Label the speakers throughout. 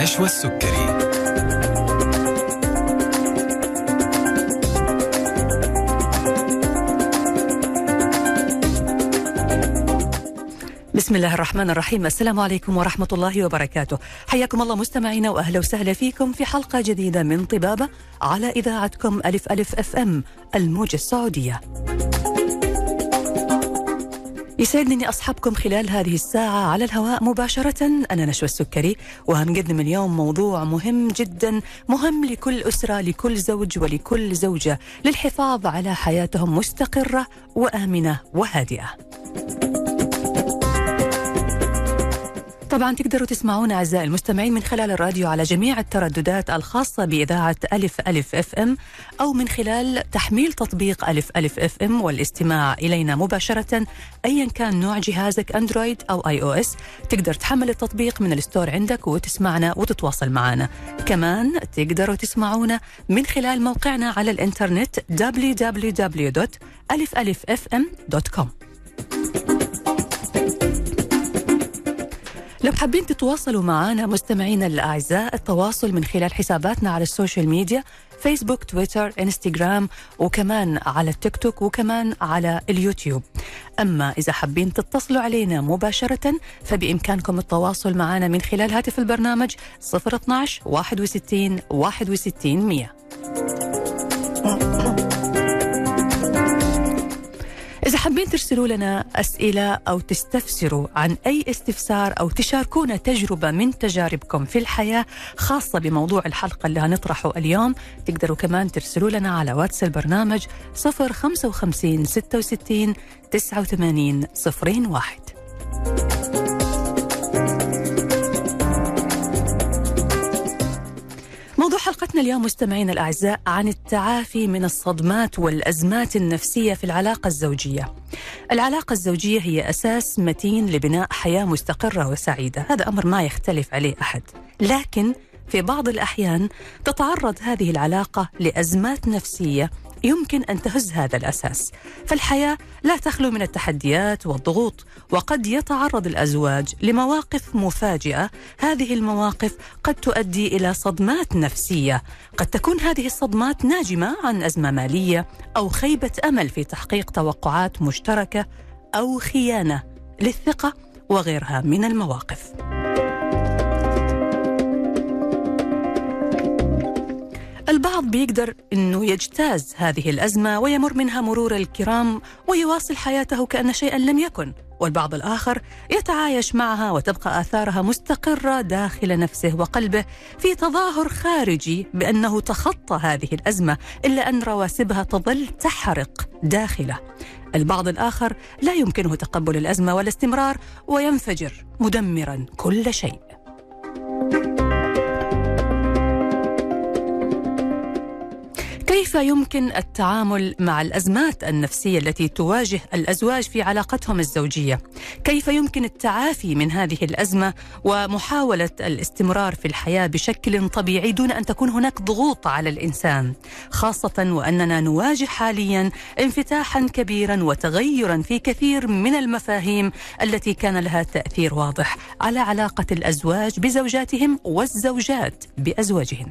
Speaker 1: نشوى السكري.
Speaker 2: بسم الله الرحمن الرحيم. السلام عليكم ورحمة الله وبركاته. حياكم الله مستمعينا وأهلا وسهلا فيكم في حلقة جديدة من طبابة على إذاعتكم ألف ألف FM الموجة السعودية. يسعدني إني أصحبكم خلال هذه الساعة على الهواء مباشرة أنا نشوى السكري وهنقدم اليوم موضوع مهم جدا مهم لكل أسرة لكل زوج ولكل زوجة للحفاظ على حياتهم مستقرة وآمنة وهادئة. طبعا تقدروا تسمعونا أعزائي المستمعين من خلال الراديو على جميع الترددات الخاصة بإذاعة ألف ألف FM أو من خلال تحميل تطبيق ألف ألف FM والاستماع إلينا مباشرة أيا كان نوع جهازك Android أو iOS. تقدر تحمل التطبيق من ال store عندك وتسمعنا وتتواصل معنا. كمان تقدروا تسمعونا من خلال موقعنا على الإنترنت www.alifalifm.com لو حابين تتواصلوا معنا مستمعينا الأعزاء التواصل من خلال حساباتنا على ال social media فيسبوك تويتر إنستغرام وكمان على التيك توك وكمان على اليوتيوب. أما إذا حابين تتصلوا علينا مباشرة فبإمكانكم التواصل معنا من خلال هاتف البرنامج 012 61 61 100 إذا حابين ترسلوا لنا أسئلة أو تستفسروا عن أي استفسار أو تشاركونا تجربة من تجاربكم في الحياة خاصة بموضوع الحلقة اللي هنطرحه اليوم تقدروا كمان ترسلوا لنا على واتس البرنامج 055 66 89 01 حلقتنا اليوم مستمعينا الأعزاء عن التعافي من الصدمات والأزمات النفسية في العلاقة الزوجية. العلاقة الزوجية هي أساس متين لبناء حياة مستقرة وسعيدة، هذا أمر ما يختلف عليه أحد، لكن في بعض الأحيان تتعرض هذه العلاقة لأزمات نفسية يمكن أن تهز هذا الأساس. فالحياة لا تخلو من التحديات والضغوط وقد يتعرض الأزواج لمواقف مفاجئة. هذه المواقف قد تؤدي إلى صدمات نفسية. قد تكون هذه الصدمات ناجمة عن أزمة مالية أو خيبة أمل في تحقيق توقعات مشتركة أو خيانة للثقة وغيرها من المواقف. البعض بيقدر إنه يجتاز هذه الأزمة ويمر منها مرور الكرام ويواصل حياته كأن شيئا لم يكن والبعض الآخر يتعايش معها وتبقى آثارها مستقرة داخل نفسه وقلبه في تظاهر خارجي بأنه تخطى هذه الأزمة إلا أن رواسبها تظل تحرق داخله. البعض الآخر لا يمكنه تقبل الأزمة والاستمرار وينفجر مدمرا كل شيء. كيف يمكن التعامل مع الأزمات النفسية التي تواجه الأزواج في علاقتهم الزوجية؟ كيف يمكن التعافي من هذه الأزمة ومحاولة الاستمرار في الحياة بشكل طبيعي دون أن تكون هناك ضغوط على الإنسان، خاصة وأننا نواجه حاليا انفتاحا كبيرا وتغيرا في كثير من المفاهيم التي كان لها تأثير واضح على علاقة الأزواج بزوجاتهم والزوجات بازواجهن.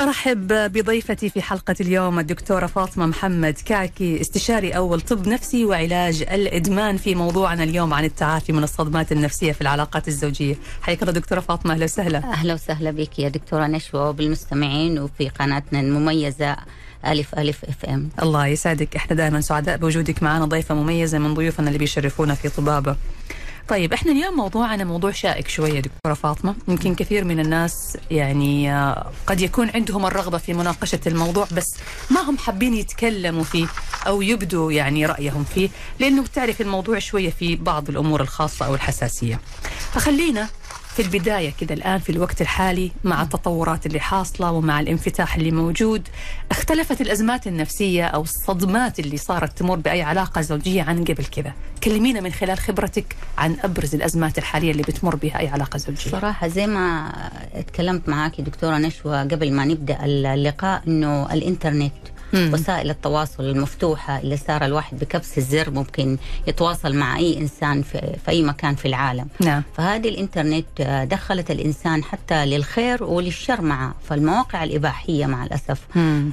Speaker 2: أرحب بضيفتي في حلقة اليوم الدكتورة فاطمة محمد كعكي استشاري أول طب نفسي وعلاج الإدمان في موضوعنا اليوم عن التعافي من الصدمات النفسية في العلاقات الزوجية. حياك الله دكتورة فاطمة أهلا وسهلا.
Speaker 3: أهلا وسهلا بك يا دكتورة نشوى وبالمستمعين وفي قناتنا المميزة ألف ألف إف إم.
Speaker 2: الله يسعدك. إحنا دائما سعداء بوجودك معنا ضيفة مميزة من ضيوفنا اللي بيشرفونا في طبابة. طيب إحنا اليوم موضوعنا موضوع شائك شوية دكتورة فاطمة. يمكن كثير من الناس يعني قد يكون عندهم الرغبة في مناقشة الموضوع بس ما هم حابين يتكلموا فيه أو يبدوا يعني رأيهم فيه لأنه بتعرف الموضوع شوية في بعض الأمور الخاصة أو الحساسية. فخلينا في البداية كده الآن في الوقت الحالي مع التطورات اللي حاصلة ومع الانفتاح اللي موجود اختلفت الأزمات النفسية أو الصدمات اللي صارت تمر بأي علاقة زوجية عن قبل كذا؟ كلمينا من خلال خبرتك عن أبرز الأزمات الحالية اللي بتمر بها أي علاقة زوجية.
Speaker 3: صراحة زي ما اتكلمت معاك دكتورة نشوى قبل ما نبدأ اللقاء أنه الإنترنت مم. وسائل التواصل المفتوحة اللي صار الواحد بكبس الزر ممكن يتواصل مع أي إنسان في, في أي مكان في العالم
Speaker 2: نعم.
Speaker 3: فهذه الإنترنت آه، دخلت الإنسان حتى للخير وللشر معه فالمواقع الإباحية مع الأسف.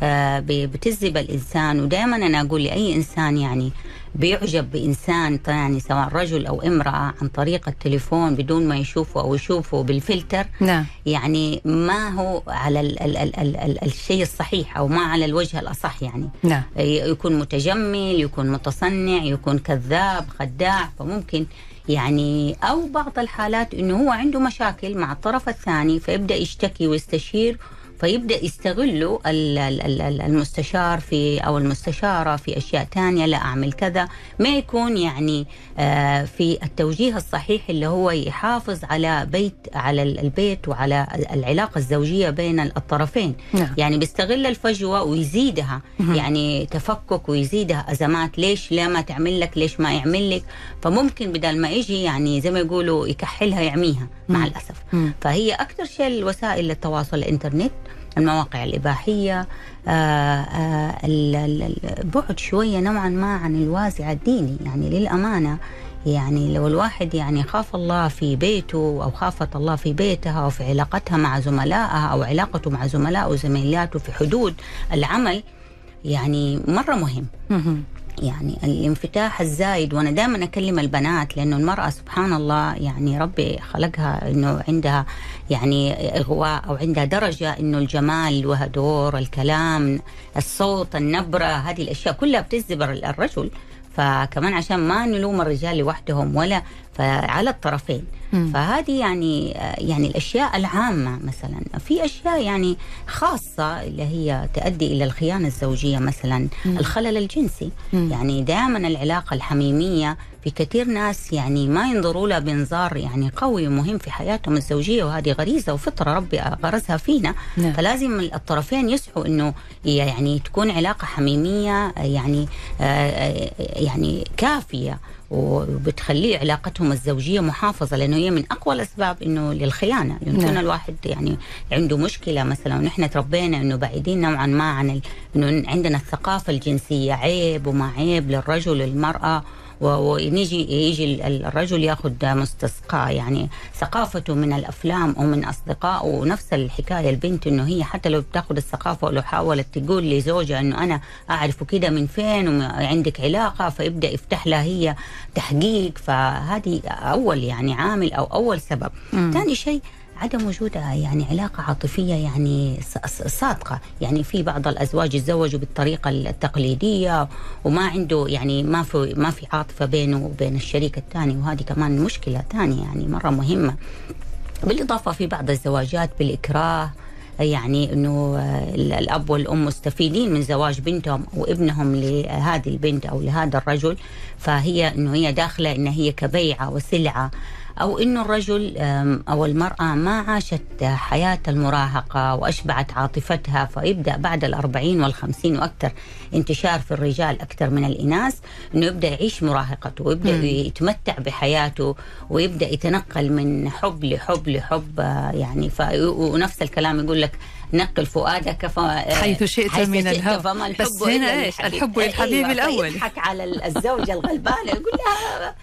Speaker 3: آه بتجذب الإنسان ودائما أنا أقول لأي إنسان يعني بيعجب بإنسان يعني سواء رجل أو امرأة عن طريق التليفون بدون ما يشوفه أو يشوفه بالفلتر
Speaker 2: نعم.
Speaker 3: يعني ما هو على ال ال ال ال ال الشيء الصحيح أو ما على الوجه الأصح يعني
Speaker 2: نعم.
Speaker 3: يكون متجمل يكون متصنع يكون كذاب خداع فممكن يعني أو بعض الحالات أنه هو عنده مشاكل مع الطرف الثاني فيبدأ يشتكي ويستشير فيبدأ يستغلوا المستشار في أو المستشارة في أشياء ثانية لا أعمل كذا. ما يكون يعني آه، في التوجيه الصحيح اللي هو يحافظ على بيت على البيت وعلى العلاقة الزوجية بين الطرفين.
Speaker 2: نعم.
Speaker 3: يعني بيستغل الفجوة ويزيدها. يعني تفكك ويزيدها. أزمات ليش لا ما تعمل لك ليش ما يعمل لك؟ فممكن بدل ما يجي يعني زي ما يقولوا يكحلها يعميها مع الأسف. فهي أكثر شيء وسائل التواصل الإنترنت المواقع الإباحية آه، آه، البعد شوية نوعا ما عن الوازع الديني. يعني للأمانة يعني لو الواحد يعني خاف الله في بيته أو خافت الله في بيتها أو في علاقتها مع زملائها أو علاقته مع زملائه وزميلاته في حدود العمل يعني مرة مهم. يعني الانفتاح الزايد وأنا دائما أكلم البنات لأنه المرأة سبحان الله يعني ربي خلقها إنه عندها يعني إغواء أو عندها درجة إنه الجمال لها دور الكلام الصوت النبرة هذه الأشياء كلها بتجذب الرجل. فكمان عشان ما نلوم الرجال لوحدهم ولا فعلى الطرفين مم. فهذه يعني يعني الأشياء العامة مثلا في أشياء يعني خاصة اللي هي تؤدي إلى الخيانة الزوجية مثلا مم. الخلل الجنسي مم. يعني دائما العلاقة الحميمية في كثير ناس يعني ما ينظروا لها بانظار يعني قوي ومهم في حياتهم الزوجية وهذه غريزة وفطرة ربي غرزها فينا نعم. فلازم الطرفين يسعوا إنه يعني تكون علاقة حميمية يعني آه يعني كافية وبتخليه علاقتهم الزوجية محافظة لأنه هي من أقوى الأسباب إنه للخيانة لأنه نعم. الواحد يعني عنده مشكلة مثلا ونحن تربينا إنه بعيدين نوعا ما عن ال... إنه عندنا الثقافة الجنسية عيب وما عيب للرجل للمراه ونيجي يجي الرجل ياخذ مستسقى يعني ثقافته من الأفلام أو من اصدقائه ونفس الحكاية. البنت إنه هي حتى لو بتاخذ الثقافة ولو حاولت تقول لزوجها إنه أنا أعرف كده من فين وعندك علاقة فيبدأ يفتح لها هي تحقيق. فهذه أول يعني عامل أو أول سبب. ثاني شيء عدم وجود يعني علاقة عاطفية يعني صادقة. يعني في بعض الأزواج يتزوجوا بالطريقة التقليدية وما عنده يعني ما في ما في عاطفة بينه وبين الشريك الثاني وهذه كمان مشكلة ثانية يعني مرة مهمة. بالإضافة في بعض الزواجات بالإكراه يعني إنه الأب والأم مستفيدين من زواج بنتهم وابنهم لهذه البنت أو لهذا الرجل فهي إنه هي داخلة إن هي كبيعة وسلعة. أو أنه الرجل أو المرأة ما عاشت حياة المراهقة وأشبعت عاطفتها فيبدأ بعد الأربعين والخمسين وأكثر انتشار في الرجال أكثر من الإناث أنه يبدأ يعيش مراهقته ويبدأ م. يتمتع بحياته ويبدأ يتنقل من حب لحب لحب آه، يعني. ونفس الكلام يقول لك نقل فؤادك ف...
Speaker 2: حيث شئت حيث من الهوى فما الحب بس هنا إيش الحب للحبيب أيوة الأول
Speaker 3: يضحك على الزوجة الغلبانة يقول لها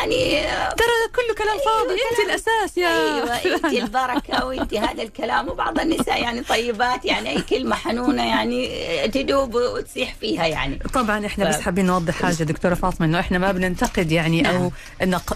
Speaker 3: يعني
Speaker 2: ترى كله كلام أيوة فاضي أيوة انت الأساس يا
Speaker 3: أيوه أنت البركة وأنت هذا الكلام وبعض النساء يعني طيبات يعني أي كلمة حنونة يعني تدوب وتسيح فيها يعني.
Speaker 2: طبعا إحنا ف... بس حابين نوضح حاجة دكتورة فاطمة إنه إحنا ما بننتقد يعني نعم. أو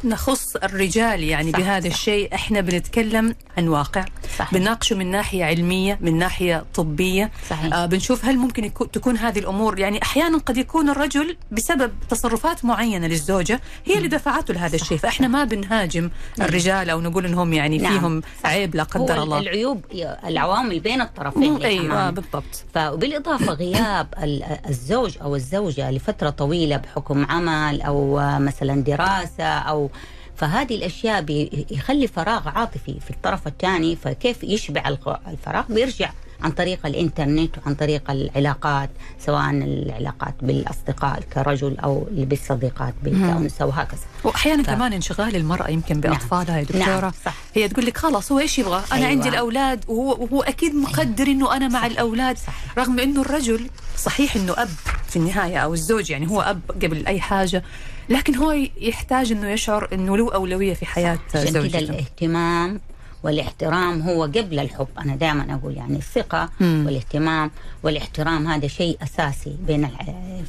Speaker 2: نخص الرجال يعني صح بهذا صح. الشيء. إحنا بنتكلم عن واقع. بنناقشه من ناحية علمية من ناحية طبية. صحيح. آه بنشوف هل ممكن يكون تكون هذه الأمور يعني أحيانا قد يكون الرجل بسبب تصرفات معينة للزوجة هي اللي دفعته لهذا الشيء. فإحنا ما بنهاجم نعم. الرجال أو نقول إنهم يعني نعم. فيهم عيب لا قدر الله.
Speaker 3: العيوب العوامل بين الطرفين
Speaker 2: أيوه بالضبط.
Speaker 3: فبالإضافة غياب الزوج أو الزوجة لفترة طويلة بحكم عمل أو مثلا دراسة أو فهذه الأشياء بيخلي فراغ عاطفي في الطرف الثاني فكيف يشبع الفراغ؟ بيرجع عن طريق الإنترنت وعن طريق العلاقات سواء العلاقات بالأصدقاء كرجل أو بالصديقات بالانثى وهكذا
Speaker 2: وأحيانا ف... كمان انشغال المرأة يمكن بأطفالها يا دكتورة نعم. صح. هي تقول لك خلاص هو إيش يبغى؟ أنا أيوة. عندي الأولاد وهو, وهو أكيد مقدر إنه أنا مع الأولاد صح. رغم إنه الرجل صحيح إنه أب في النهاية أو الزوج يعني هو أب قبل أي حاجة لكن هو يحتاج إنه يشعر إنه له أولوية في حياة زوجته
Speaker 3: الاهتمام والاحترام هو قبل الحب. أنا دائما أقول يعني الثقة مم. والاهتمام والاحترام هذا شيء أساسي بين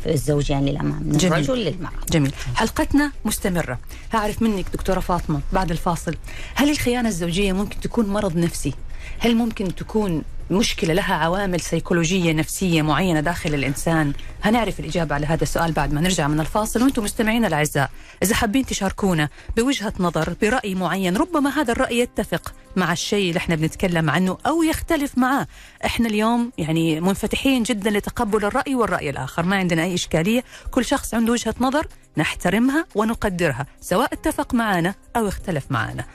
Speaker 3: الزوجين للأمام من جميل. الرجل للمرأة.
Speaker 2: جميل. حلقتنا مستمرة. هعرف منك دكتورة فاطمة بعد الفاصل. هل الخيانة الزوجية ممكن تكون مرض نفسي؟ هل ممكن تكون مشكلة لها عوامل سيكولوجية نفسية معينة داخل الإنسان. هنعرف الإجابة على هذا السؤال بعد ما نرجع من الفاصل. وأنتم مستمعين الأعزاء إذا حابين تشاركونا بوجهة نظر برأي معين ربما هذا الرأي يتفق مع الشيء اللي إحنا بنتكلم عنه أو يختلف معاه إحنا اليوم يعني منفتحين جدا لتقبل الرأي والرأي الآخر. ما عندنا أي إشكالية. كل شخص عنده وجهة نظر نحترمها ونقدرها سواء اتفق معنا أو اختلف معنا.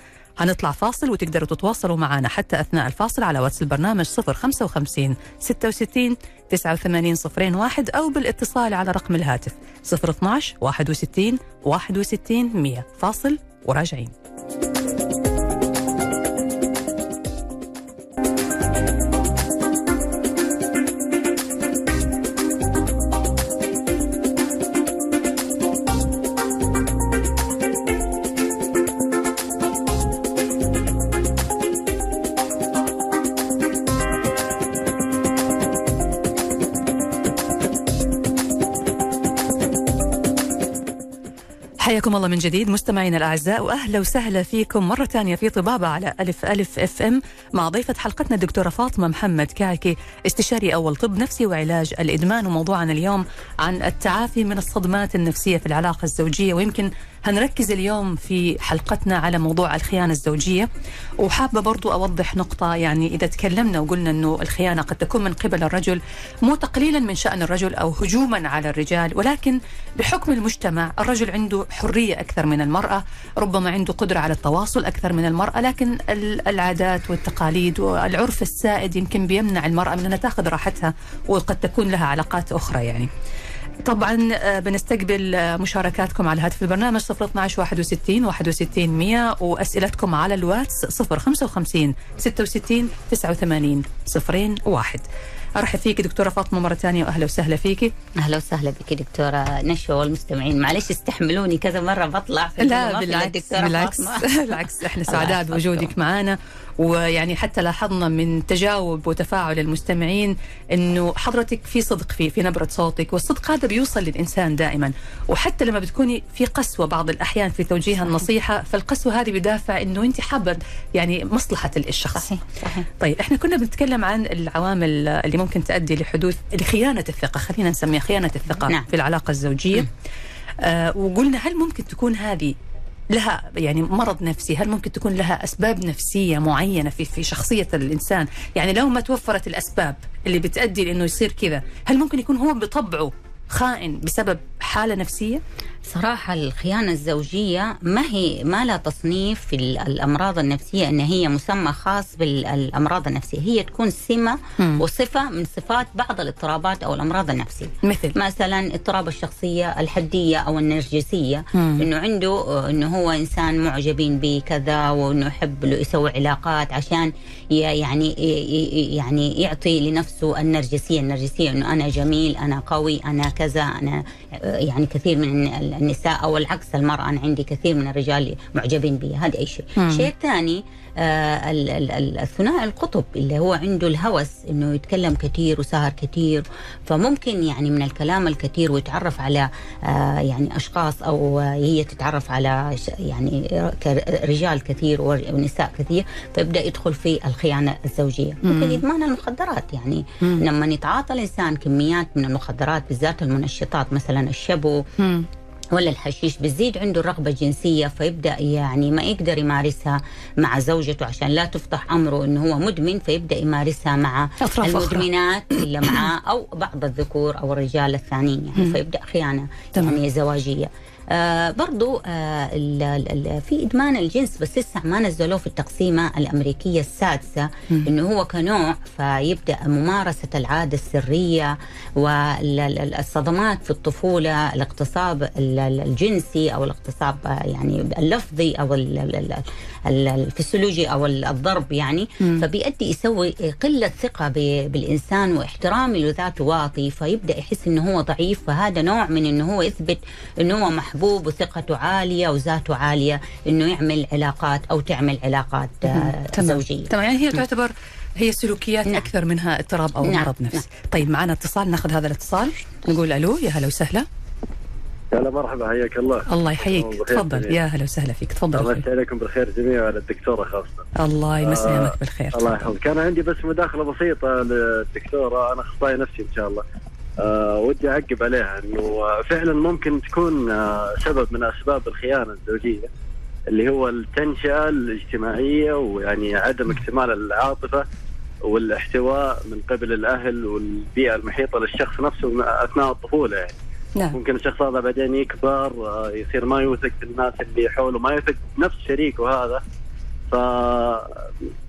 Speaker 2: هنطلع فاصل وتقدروا تتواصلوا معنا حتى أثناء الفاصل على واتس البرنامج 055 66 89 صفرين واحد أو بالاتصال على رقم الهاتف 012 61 61 100 فاصل وراجعين. حياكم الله من جديد مستمعينا الأعزاء وأهلا وسهلا فيكم مرة ثانية في طبابة على ألف ألف أف أم مع ضيفة حلقتنا الدكتورة فاطمة محمد كعكي استشاري أول طب نفسي وعلاج الإدمان وموضوعنا اليوم عن التعافي من الصدمات النفسية في العلاقة الزوجية ويمكن هنركز اليوم في حلقتنا على موضوع الخيانة الزوجية وحابة برضو أوضح نقطة يعني إذا تكلمنا وقلنا أنه الخيانة قد تكون من قبل الرجل مو تقليلا من شأن الرجل أو هجوما على الرجال ولكن بحكم المجتمع الرجل عنده حرية أكثر من المرأة ربما عنده قدرة على التواصل أكثر من المرأة لكن العادات والتقاليد والعرف السائد يمكن بيمنع المرأة من أنها تاخذ راحتها وقد تكون لها علاقات أخرى يعني. طبعا آه، بنستقبل آه، مشاركاتكم على هاتف البرنامج 012 61 61 100 وأسئلتكم على الواتس 055 66 89 صفرين واحد. أرحب فيك دكتورة فاطمة مرة ثانية وأهلا وسهلا فيكي
Speaker 3: أهلا وسهلا بك دكتورة نشوى والمستمعين. معلش استحملوني كذا مرة بطلع في
Speaker 2: لا بالعكس بالعكس. بالعكس إحنا سعداء بوجودك معنا ويعني حتى لاحظنا من تجاوب وتفاعل المستمعين إنه حضرتك في صدق فيه في نبرة صوتك والصدق هذا بيوصل للإنسان دائما. وحتى لما بتكوني في قسوة بعض الأحيان في توجيه النصيحة فالقسوة هذه بدافع إنه أنت حابة يعني مصلحة الشخص صحيح صحيح. طيب إحنا كنا بنتكلم عن العوامل اللي ممكن تؤدي لحدوث لخيانة الثقة خلينا نسميها خيانة الثقة نعم. في العلاقة الزوجية. آه وقلنا هل ممكن تكون هذه لها يعني مرض نفسي هل ممكن تكون لها أسباب نفسية معينة في في شخصية الإنسان؟ يعني لو ما توفرت الأسباب اللي بتأدي لأنه يصير كذا هل ممكن يكون هو بطبعه خائن بسبب حالة نفسية؟
Speaker 3: صراحة الخيانة الزوجية ما هي ما لها تصنيف في الأمراض النفسية أن هي مسمى خاص بالأمراض النفسية. هي تكون سمة. وصفة من صفات بعض الاضطرابات أو الأمراض النفسية.
Speaker 2: مثل؟
Speaker 3: مثلا اضطراب الشخصية الحدية أو النرجسية. أنه عنده أنه هو إنسان معجبين بكذا وأنه يحب يسوي علاقات عشان يعني يعني يعطي لنفسه النرجسية. النرجسية أنه أنا جميل أنا قوي أنا كذا أنا يعني كثير من النساء أو العكس المرأة أنا عندي كثير من الرجال معجبين بي هذا أي شيء الشيء الثاني آه الثنائي القطب اللي هو عنده الهوس إنه يتكلم كثير وسهر كثير فممكن يعني من الكلام الكثير ويتعرف على آه يعني أشخاص أو هي تتعرف على يعني رجال كثير ونساء كثير فيبدأ يدخل في الخيانة الزوجية ممكن ادمان المخدرات يعني مم. لما يتعاطى الإنسان كميات من المخدرات بالذات المنشطات مثلا الشبو مم. ولا الحشيش بتزيد عنده الرغبة الجنسية فيبدأ يعني ما يقدر يمارسها مع زوجته عشان لا تفتح أمره أنه هو مدمن فيبدأ يمارسها مع المدمنات اللي معاه أو بعض الذكور أو الرجال الثانيين. يعني فيبدأ خيانة يعني زواجية. آه برضو آه ال ال في إدمان الجنس بس لسه ما نزلوه في التقسيمة الأمريكية السادسة إنه هو كنوع فيبدأ ممارسة العادة السرية والصدمات في الطفولة الاغتصاب الجنسي أو الاغتصاب يعني اللفظي أو الفسيولوجي أو الضرب يعني مم. فبيؤدي يسوي قلة ثقة بالإنسان واحترام لذاته واطي فيبدأ يحس إنه هو ضعيف فهذا نوع من إنه هو يثبت إنه هو محبوب وثقته عالية وذاته عالية إنه يعمل علاقات أو تعمل علاقات آه، زوجية
Speaker 2: تمام يعني هي تعتبر هي سلوكيات نعم. أكثر منها اضطراب أو نعم. مرض نفسي نعم. طيب معنا اتصال ناخذ هذا الاتصال نقول ألو يا هلا وسهلا
Speaker 1: هلا مرحبا حياك الله.
Speaker 2: الله يحييك. تفضل. يا هلا وسهلا فيك. تفضل
Speaker 1: الله يمسي عليكم بالخير جميعا وعلى الدكتورة خاصة.
Speaker 2: الله يمسي آه بالخير.
Speaker 1: الله يحفظك. كان عندي بس مداخلة بسيطة للدكتورة. أنا أخصائي نفسي إن شاء الله. آه ودي أعقب عليها إنه فعلا ممكن تكون آه سبب من أسباب الخيانة الزوجية اللي هو التنشئة الاجتماعية ويعني عدم اكتمال العاطفة والاحتواء من قبل الأهل والبيئة المحيطة للشخص نفسه أثناء الطفولة يعني. نعم. ممكن الشخص هذا بعدين يكبر آه، يصير ما يوثق بالناس اللي حوله ما يوثق نفس شريكه هذا ف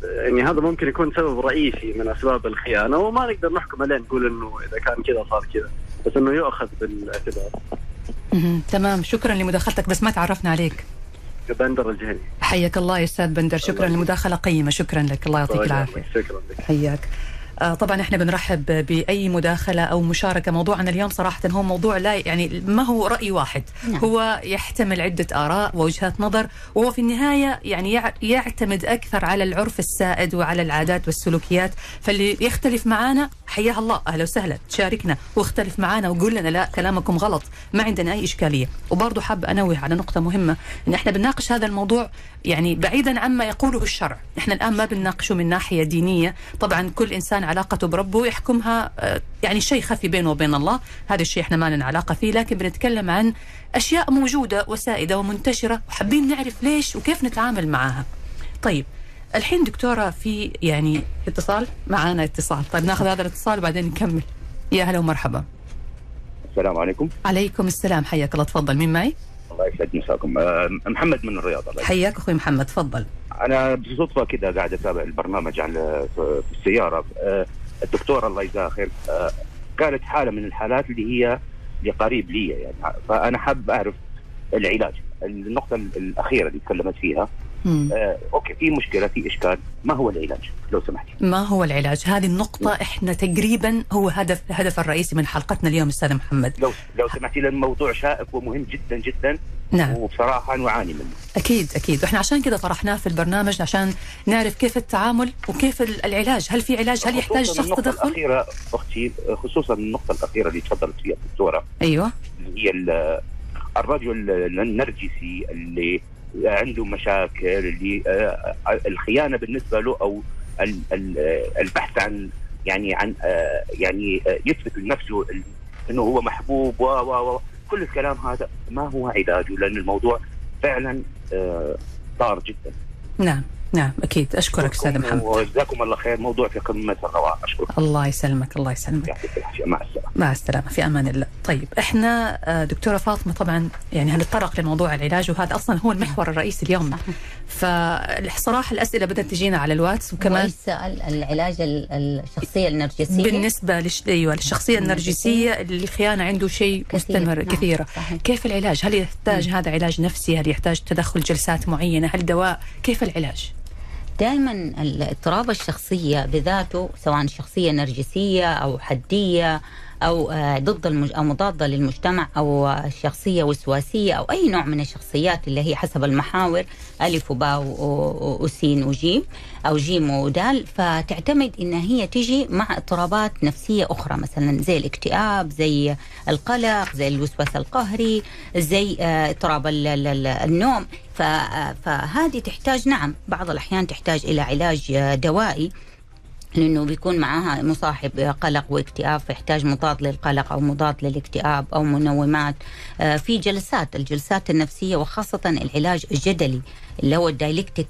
Speaker 1: يعني هذا ممكن يكون سبب رئيسي من أسباب الخيانة وما نقدر نحكم عليه نقول إنه إذا كان كذا صار كذا بس إنه يؤخذ بالاعتبار.
Speaker 2: تمام. شكرا لمداخلتك بس ما تعرفنا عليك.
Speaker 1: بندر الجهني.
Speaker 2: حياك الله يا أستاذ بندر. شكرا لمداخلة قيمة. شكرا لك. الله يعطيك العافية.
Speaker 1: شكرا لك.
Speaker 2: حياك. طبعا إحنا بنرحب بأي مداخلة أو مشاركة موضوعنا اليوم صراحة هو موضوع لا يعني ما هو رأي واحد؟ نعم. هو يحتمل عدة آراء ووجهات نظر وهو في النهاية يعني يعتمد أكثر على العرف السائد وعلى العادات والسلوكيات. فاللي يختلف معانا حياه الله أهلا وسهلا تشاركنا واختلف معانا وقول لنا لا كلامكم غلط ما عندنا أي إشكالية. وبرضه حاب أنوه على نقطة مهمة إن إحنا بنناقش هذا الموضوع يعني بعيدا عما يقوله الشرع. إحنا الآن ما بنناقشه من ناحية دينية. طبعا كل إنسان علاقته بربه يحكمها آه، يعني شيء خفي بينه وبين الله. هذا الشيء إحنا ما لنا علاقة فيه لكن بنتكلم عن أشياء موجودة وسائدة ومنتشرة وحابين نعرف ليش وكيف نتعامل معها. طيب الحين دكتورة في يعني اتصال؟ معانا اتصال. طيب ناخذ هذا الاتصال وبعدين نكمل. يا هلا ومرحبا.
Speaker 4: السلام عليكم.
Speaker 2: عليكم السلام حياك الله تفضل. مين معي؟
Speaker 4: الله يسعد مساكم. أه، محمد من الرياض
Speaker 2: حياك أخوي محمد تفضل.
Speaker 4: أنا بصدفة كذا قاعد أتابع البرنامج على في السيارة. أه، الدكتوره الله يجزاها خير كانت حالة من الحالات اللي هي لقريب لي يعني. فأنا حاب أعرف العلاج النقطة الأخيرة اللي تكلمت فيها. آه، أوكي في مشكلة في إشكال. ما هو العلاج؟ لو سمحتي
Speaker 2: ما هو العلاج؟ هذه النقطة. إحنا تقريبا هو هدف الهدف الرئيسي من حلقتنا اليوم أستاذ محمد.
Speaker 4: لو لو سمحتي لأن الموضوع شائك ومهم جدا جدا.
Speaker 2: نعم.
Speaker 4: وبصراحة نعاني منه.
Speaker 2: أكيد أكيد. وإحنا عشان كذا طرحناه في البرنامج عشان نعرف كيف التعامل وكيف العلاج. هل في علاج؟ هل يحتاج الشخص
Speaker 4: تدخل الأخيرة أختي خصوصا النقطة الأخيرة اللي تفضلت فيها الدكتوره
Speaker 2: أيوه.
Speaker 4: هي الرجل النرجسي اللي عنده مشاكل اللي آه، الخيانة بالنسبة له أو البحث عن يعني عن آه، يعني آه، يثبت لنفسه إنه هو محبوب و و كل الكلام هذا ما هو علاجه لأن الموضوع فعلا صار جدا.
Speaker 2: نعم. نعم أكيد. أشكرك أستاذ محمد.
Speaker 4: وجزاكم الله خير. موضوع في قمة الروعة. أشكرك.
Speaker 2: الله يسلمك الله يسلمك.
Speaker 4: يعطيك العافية. مع السلامة.
Speaker 2: مع السلامة. في أمان الله. طيب إحنا آه، دكتورة فاطمة طبعا يعني هنتطرق لموضوع العلاج وهذا أصلا هو المحور الرئيسي اليوم. فالصراحة الأسئلة بدأت تجينا على الواتس
Speaker 3: وكمان سال العلاج الشخصية النرجسية؟
Speaker 2: بالنسبة لش... أيوه للشخصيه النرجسية اللي الخيانة عنده شيء مستمر نعم. كثيرة. صحيح. كيف العلاج؟ هل يحتاج. هذا علاج نفسي؟ هل يحتاج تدخل جلسات معينة؟ هل دواء؟ كيف العلاج؟
Speaker 3: دائما الاضطراب الشخصية بذاته سواء شخصية نرجسية أو حدية أو آه، ضد المج... أو مضادة للمجتمع أو شخصية وسواسية أو أي نوع من الشخصيات اللي هي حسب المحاور ألف وباء وسين وجيم أو جيم ودال. فتعتمد إن هي تجي مع اضطرابات نفسية أخرى مثلا زي الاكتئاب زي القلق زي الوسواس القهري زي آه، اضطراب النوم. فهذه تحتاج نعم بعض الأحيان تحتاج إلى علاج آه، دوائي. لأنه بيكون معها مصاحب قلق واكتئاب فيحتاج مضاد للقلق أو مضاد للاكتئاب أو منومات. آه، في جلسات الجلسات النفسية وخاصة العلاج الجدلي. اللي هو الدايلكتيك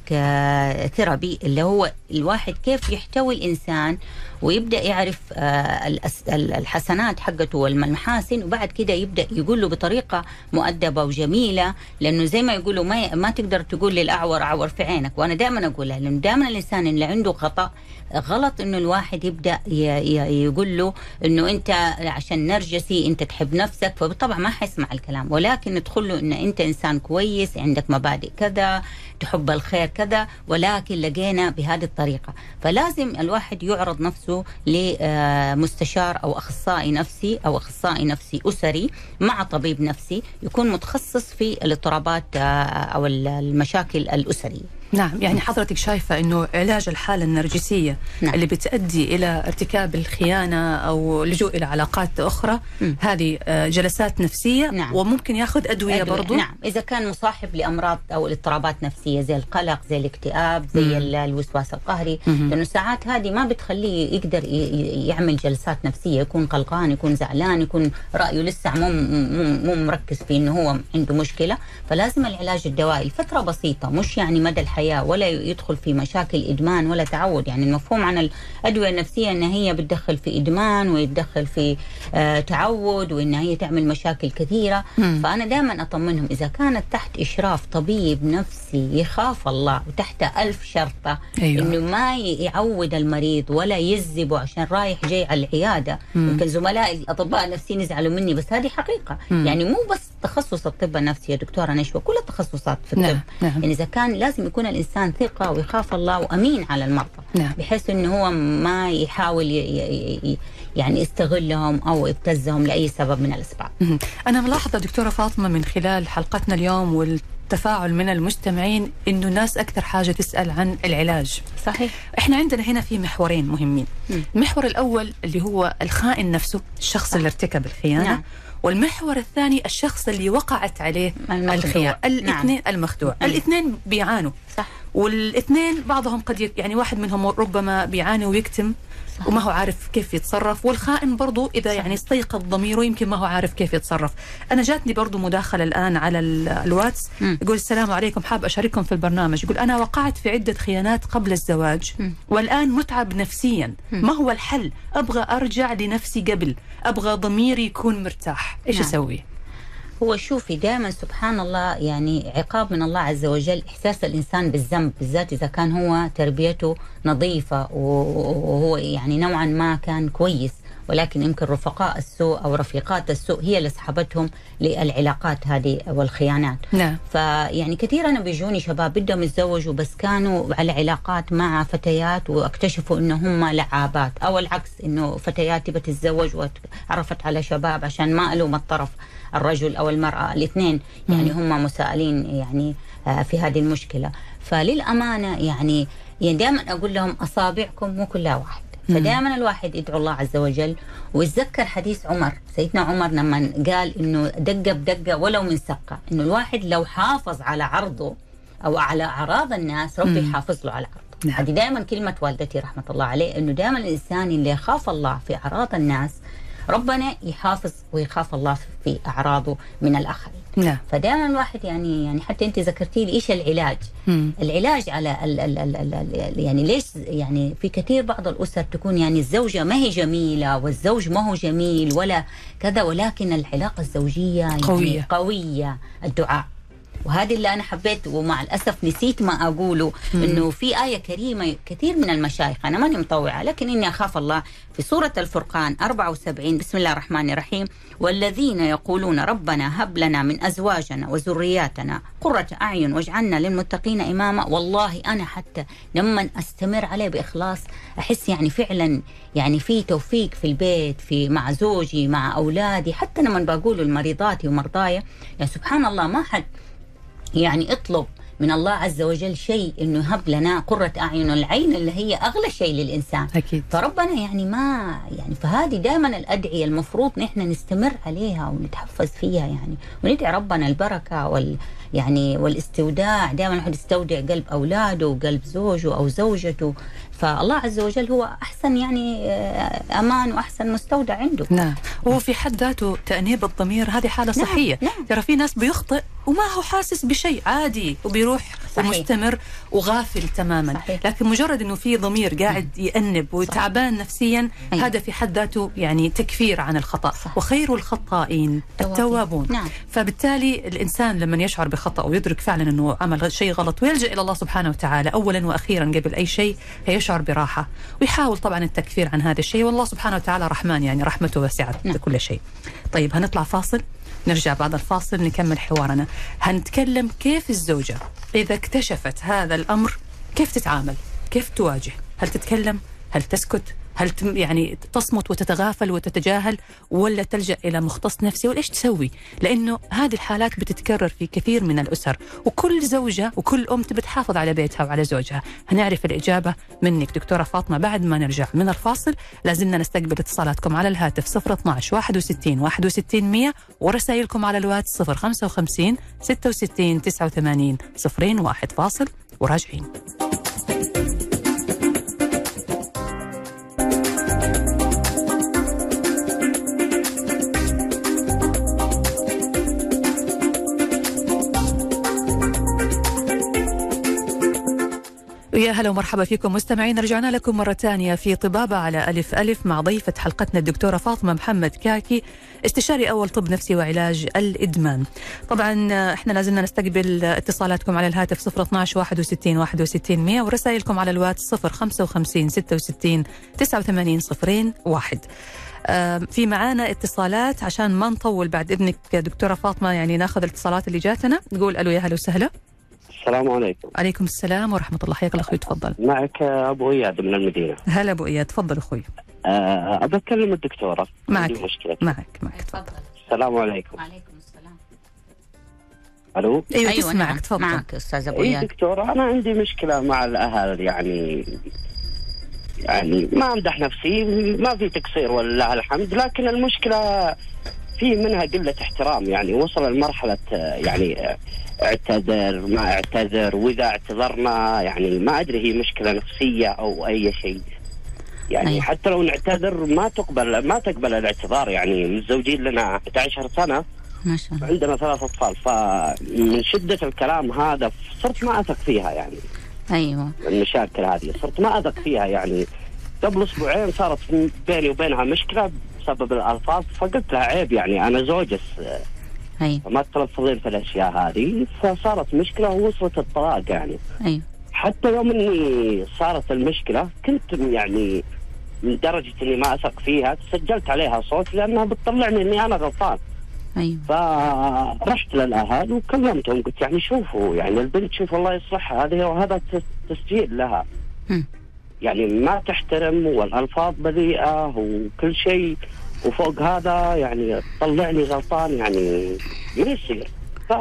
Speaker 3: ثيرابي اللي هو الواحد كيف يحتوي الإنسان ويبدأ يعرف آه، الحسنات حقته والمحاسن وبعد كده يبدأ يقول له بطريقة مؤدبة وجميلة لأنه زي ما يقولوا ما ما تقدر تقول للأعور اعور في عينك. وأنا دائما أقولها لأنه دائما الإنسان اللي عنده خطأ غلط إنه الواحد يبدأ يقول له إنه أنت عشان نرجسي أنت تحب نفسك فطبعا ما حيسمع الكلام. ولكن ندخل له إن أنت إنسان كويس عندك مبادئ كذا تحب الخير كذا ولكن لقينا بهذه الطريقة. فلازم الواحد يعرض نفسه لمستشار أو أخصائي نفسي أو أخصائي نفسي أسري مع طبيب نفسي يكون متخصص في الاضطرابات أو المشاكل الأسرية.
Speaker 2: نعم يعني حضرتك شايفة أنه علاج الحالة النرجسية
Speaker 3: نعم.
Speaker 2: اللي بتؤدي إلى ارتكاب الخيانة أو اللجوء إلى علاقات أخرى
Speaker 3: مم.
Speaker 2: هذه آه، جلسات نفسية
Speaker 3: نعم.
Speaker 2: وممكن ياخذ أدوية,
Speaker 3: أدوية.
Speaker 2: برضو
Speaker 3: نعم إذا كان مصاحب لأمراض أو اضطرابات نفسية زي القلق زي الاكتئاب زي
Speaker 2: مم.
Speaker 3: ال- الوسواس القهري
Speaker 2: مم.
Speaker 3: لأنه ساعات هذه ما بتخليه يقدر يعمل جلسات نفسية يكون قلقان يكون زعلان يكون رأيه لسه مو مركز في إنه هو عنده مشكلة فلازم العلاج الدوائي لفتره بسيطة مش يعني مدى الحياة ولا يدخل في مشاكل إدمان ولا تعود يعني المفهوم عن الأدوية النفسية إن هي بتدخل في إدمان ويتدخل في آه تعود وإن هي تعمل مشاكل كثيرة
Speaker 2: مم.
Speaker 3: فأنا دائما أطمنهم إذا كانت تحت إشراف طبيب نفسي يخاف الله وتحت ألف شرطة
Speaker 2: أيوة.
Speaker 3: إنه ما يعود المريض ولا يذبه عشان رايح جاي على العيادة
Speaker 2: مم.
Speaker 3: يمكن زملائي الأطباء النفسيين يزعلوا مني بس هذه حقيقة
Speaker 2: مم.
Speaker 3: يعني مو بس تخصص الطب النفسي يا دكتورة نشوى كل التخصصات في الطب
Speaker 2: نعم، نعم.
Speaker 3: يعني إذا كان لازم يكون الإنسان ثقة ويخاف الله وأمين على المرضى
Speaker 2: نعم.
Speaker 3: بحيث إنه هو ما يحاول يعني يستغلهم أو يبتزهم لأي سبب من الأسباب
Speaker 2: مهم. أنا ملاحظة دكتورة فاطمة من خلال حلقتنا اليوم والتفاعل من المستمعين إنه الناس أكثر حاجة تسأل عن العلاج
Speaker 3: صحيح
Speaker 2: إحنا عندنا هنا في محورين مهمين. المحور الأول اللي هو الخائن نفسه الشخص اللي ارتكب الخيانة
Speaker 3: نعم.
Speaker 2: والمحور الثاني الشخص اللي وقعت عليه. الخيانه
Speaker 3: نعم.
Speaker 2: الاثنين المخدوع
Speaker 3: مم.
Speaker 2: الاثنين بيعانوا
Speaker 3: صح
Speaker 2: والاثنين بعضهم قد. يعني واحد منهم ربما بيعاني ويكتم
Speaker 3: صحيح.
Speaker 2: وما هو عارف كيف يتصرف والخائن برضو إذا يعني استيقظ ضميره يمكن ما هو عارف كيف يتصرف أنا جاتني برضو مداخلة الآن على ال- الواتس. يقول السلام عليكم حاب أشارككم في البرنامج يقول أنا وقعت في عدة خيانات قبل الزواج. والآن متعب نفسيا. ما هو الحل أبغى أرجع لنفسي قبل أبغى ضميري يكون مرتاح إيش
Speaker 3: نعم.
Speaker 2: أسوي
Speaker 3: هو شوفي دائما سبحان الله يعني عقاب من الله عز وجل إحساس الإنسان بالذنب بالذات إذا كان هو تربيته نظيفة وهو يعني نوعا ما كان كويس. ولكن يمكن رفقاء السوء أو رفيقات السوء هي اللي سحبتهم للعلاقات هذه والخيانات.
Speaker 2: نعم.
Speaker 3: فيعني كثير أنا بيجوني شباب بدهم يتزوجوا بس كانوا على علاقات مع فتيات واكتشفوا انه هم لعابات أو العكس إنه فتيات تبى تتزوج وعرفت على شباب عشان ما ألوم الطرف الرجل أو المرأة الاثنين يعني هم مسائلين يعني آه، في هذه المشكلة. فللأمانة يعني يعني دائما أقول لهم أصابعكم مو كلها واحد. فدائما الواحد يدعو الله عز وجل ويتذكر حديث عمر سيدنا عمر لما قال إنه دقه بدقة ولو من سقة إنه الواحد لو حافظ على عرضه أو على أعراض الناس ربي. يحافظ له على عرضه
Speaker 2: نعم.
Speaker 3: هذه دائما كلمة والدتي رحمة الله عليه إنه دائما الإنسان اللي يخاف الله في أعراض الناس ربنا يحافظ ويخاف الله في أعراضه من الآخرين
Speaker 2: نعم
Speaker 3: فدائما الواحد يعني يعني حتى أنت ذكرتي لي إيش العلاج
Speaker 2: مم.
Speaker 3: العلاج على ال ال ال ال ال يعني ليش يعني في كثير بعض الأسر تكون يعني الزوجة ما هي جميلة والزوج ما هو جميل ولا كذا ولكن العلاقة الزوجية يعني
Speaker 2: قوية.
Speaker 3: قوية الدعاء وهذه اللي أنا حبيت ومع الأسف نسيت ما أقوله إنه في آية كريمة كثير من المشايخ أنا ماني مطوعة لكن إني أخاف الله. في سورة الفرقان 74 بسم الله الرحمن الرحيم والذين يقولون ربنا هب لنا من أزواجنا وذرياتنا قرة أعين واجعلنا للمتقين إماما. والله أنا حتى لما أستمر عليه بإخلاص أحس يعني فعلا يعني في توفيق في البيت في مع زوجي مع أولادي حتى لما بقول لمريضاتي ومرضاي يعني سبحان الله ما حد يعني اطلب من الله عز وجل شيء إنه يهب لنا قرة أعين العين اللي هي أغلى شيء للإنسان.
Speaker 2: أكيد.
Speaker 3: فربنا يعني ما يعني فهذه دائما الأدعية المفروض نحن نستمر عليها ونتحفز فيها يعني وندعي ربنا البركة وال يعني والاستوداع دائما الواحد يستودع قلب أولاده وقلب زوجه أو زوجته فالله عز وجل هو أحسن يعني آه، أمان وأحسن مستودع عنده
Speaker 2: نعم هو في حد ذاته تأنيب الضمير هذه حالة
Speaker 3: نعم،
Speaker 2: صحية
Speaker 3: نعم.
Speaker 2: ترى في ناس بيخطئ وما هو حاسس بشيء عادي وبيروح
Speaker 3: صحيح.
Speaker 2: ومستمر وغافل تماما
Speaker 3: صحيح.
Speaker 2: لكن مجرد إنه في ضمير قاعد يأنب وتعبان نفسيا
Speaker 3: أيوة.
Speaker 2: هذا في حد ذاته يعني تكفير عن الخطأ
Speaker 3: صح.
Speaker 2: وخير الخطائين
Speaker 3: التوابون.
Speaker 2: التوابون
Speaker 3: نعم.
Speaker 2: فبالتالي الإنسان لما يشعر بخطأ ويدرك فعلا إنه عمل شيء غلط ويلجأ إلى الله سبحانه وتعالى اولا وأخيرا قبل أي شيء هيشعر براحة. ويحاول طبعا التكفير عن هذا الشيء. والله سبحانه وتعالى رحمن يعني رحمته وسعت
Speaker 3: نعم.
Speaker 2: كل شيء. طيب هنطلع فاصل. نرجع بعد الفاصل نكمل حوارنا. هنتكلم كيف الزوجة إذا اكتشفت هذا الأمر كيف تتعامل؟ كيف تواجه؟ هل تتكلم؟ هل تسكت؟ هل يعني تصمت وتتغافل وتتجاهل ولا تلجأ إلى مختص نفسي ولا إيش تسوي؟ لأنه هذه الحالات بتتكرر في كثير من الأسر وكل زوجة وكل أم تبي تحافظ على بيتها وعلى زوجها، هنعرف الإجابة منك دكتورة فاطمة بعد ما نرجع من الفاصل، لازلنا نستقبل اتصالاتكم على الهاتف 012 61 61 100 ورسائلكم على الواتس 055 66 89 01 فاصل وراجعين. ويا هلا ومرحبا فيكم مستمعين. رجعنا لكم مرة ثانية في طبابة على ألف ألف مع ضيفة حلقتنا الدكتورة فاطمة محمد كاكي استشاري أول طب نفسي وعلاج الإدمان. طبعا إحنا لازلنا نستقبل اتصالاتكم على الهاتف 012 61 61 100 ورسائلكم على الواتس 055 66 89 صفرين واحد. في معانا اتصالات عشان ما نطول بعد إذنك دكتورة فاطمة يعني ناخذ الاتصالات اللي جاتنا. نقول ألو يا هلا وسهلا.
Speaker 5: السلام عليكم.
Speaker 2: عليكم السلام ورحمة الله. حياك الله أخوي تفضل.
Speaker 5: معك أبو إياد من المدينة.
Speaker 2: هلا أبو إياد تفضل أخوي.
Speaker 5: أه أبى أتكلم الدكتورة.
Speaker 2: معك.
Speaker 5: عندي مشكلة.
Speaker 2: معك معك تفضل.
Speaker 5: السلام عليكم.
Speaker 3: وعليكم السلام.
Speaker 5: ألو؟
Speaker 2: أيوة,
Speaker 3: أيوه
Speaker 2: تسمعك
Speaker 3: نعم.
Speaker 2: تفضل.
Speaker 3: معك أستاذ أبو
Speaker 5: إي
Speaker 3: إياد.
Speaker 5: دكتورة أنا عندي مشكلة مع الأهل يعني يعني ما أمدح نفسي ما في تقصير ولله الحمد لكن المشكلة في منها قلة احترام يعني وصل لمرحلة آه، يعني آه، اعتذر ما اعتذر وإذا اعتذرنا يعني ما أدري هي مشكلة نفسية أو أي شيء. يعني
Speaker 3: أيوة.
Speaker 5: حتى لو نعتذر ما تقبل ما تقبل الاعتذار يعني. متزوجين لنا 11 سنة
Speaker 3: ما شاء الله.
Speaker 5: عندنا ثلاث أطفال فمن شدة الكلام هذا صرت ما أثق فيها يعني.
Speaker 3: أيوه.
Speaker 5: المشاكل هذه صرت ما أثق فيها يعني. قبل أسبوعين صارت بيني وبينها مشكلة بسبب الألفاظ فقلت لها عيب يعني أنا زوجس
Speaker 3: أيوه
Speaker 5: فما تلفظين في الأشياء هذه فصارت مشكلة ووصلت الطلاق يعني.
Speaker 3: أيوه
Speaker 5: حتى يوم إني صارت المشكلة كنت يعني من درجه إني ما أثق فيها سجلت عليها صوت لأنها بتطلعني إني أنا غلطان.
Speaker 3: أيوه
Speaker 5: فرحت للأهل وكلمتهم قلت يعني شوفوا يعني البنت شوف الله يصلحها هذه وهذا تس- تسجيل لها.
Speaker 3: هم.
Speaker 5: يعني ما تحترم والألفاظ بذيئة وكل شيء. وفوق هذا يعني تطلعني غلطان يعني ما يصير ف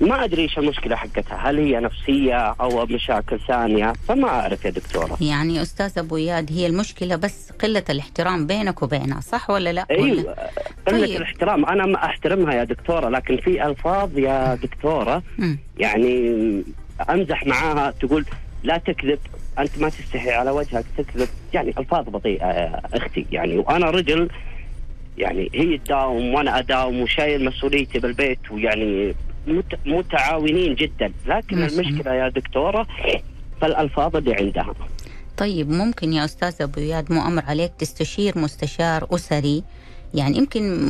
Speaker 5: ما أدري إيش المشكلة حقتها هل هي نفسية أو مشاكل ثانية فما أعرف يا دكتورة
Speaker 3: يعني أستاذ أبو اياد هي المشكلة بس قلة الاحترام بينك وبينها صح ولا لا؟
Speaker 5: أيوه قلة
Speaker 3: طيب.
Speaker 5: الاحترام أنا ما أحترمها يا دكتورة لكن في ألفاظ يا دكتورة
Speaker 3: مم.
Speaker 5: يعني أمزح معاها تقول لا تكذب أنت ما تستحي على وجهك تكذب. يعني ألفاظ بطيئة أختي. يعني وأنا رجل يعني هي تداوم وأنا أداوم وشايل مسؤوليتي بالبيت ويعني مت- متعاونين جدا. لكن. المشكلة يا دكتورة فالألفاظ اللي عندها.
Speaker 3: طيب ممكن يا أستاذ أبو اياد مو أمر عليك تستشير مستشار أسري يعني يمكن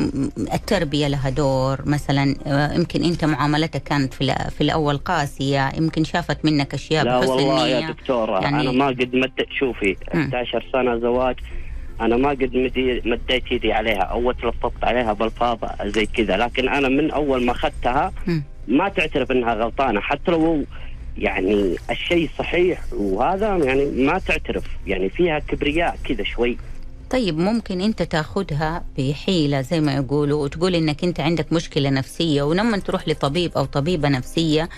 Speaker 3: التربية لها دور مثلا آه، يمكن أنت معاملتك كانت في في الأول قاسية يمكن شافت منك أشياء
Speaker 5: لا
Speaker 3: بحسن
Speaker 5: والله يا دكتورة
Speaker 3: يعني-
Speaker 5: أنا ما قد مدت شوفي
Speaker 3: مم.
Speaker 5: 11 سنة زواج أنا ما قد مدي مديت يدي عليها أو تلفظت عليها بألفاظ زي كذا لكن أنا من أول ما أخذتها
Speaker 3: مم.
Speaker 5: ما تعترف إنها غلطانة حتى لو يعني الشيء صحيح وهذا يعني ما تعترف يعني فيها كبرياء كذا شوي
Speaker 3: طيب ممكن انت تاخدها بحيلة زي ما يقولوا وتقول انك انت عندك مشكلة نفسية ولما تروح لطبيب أو طبيبة نفسية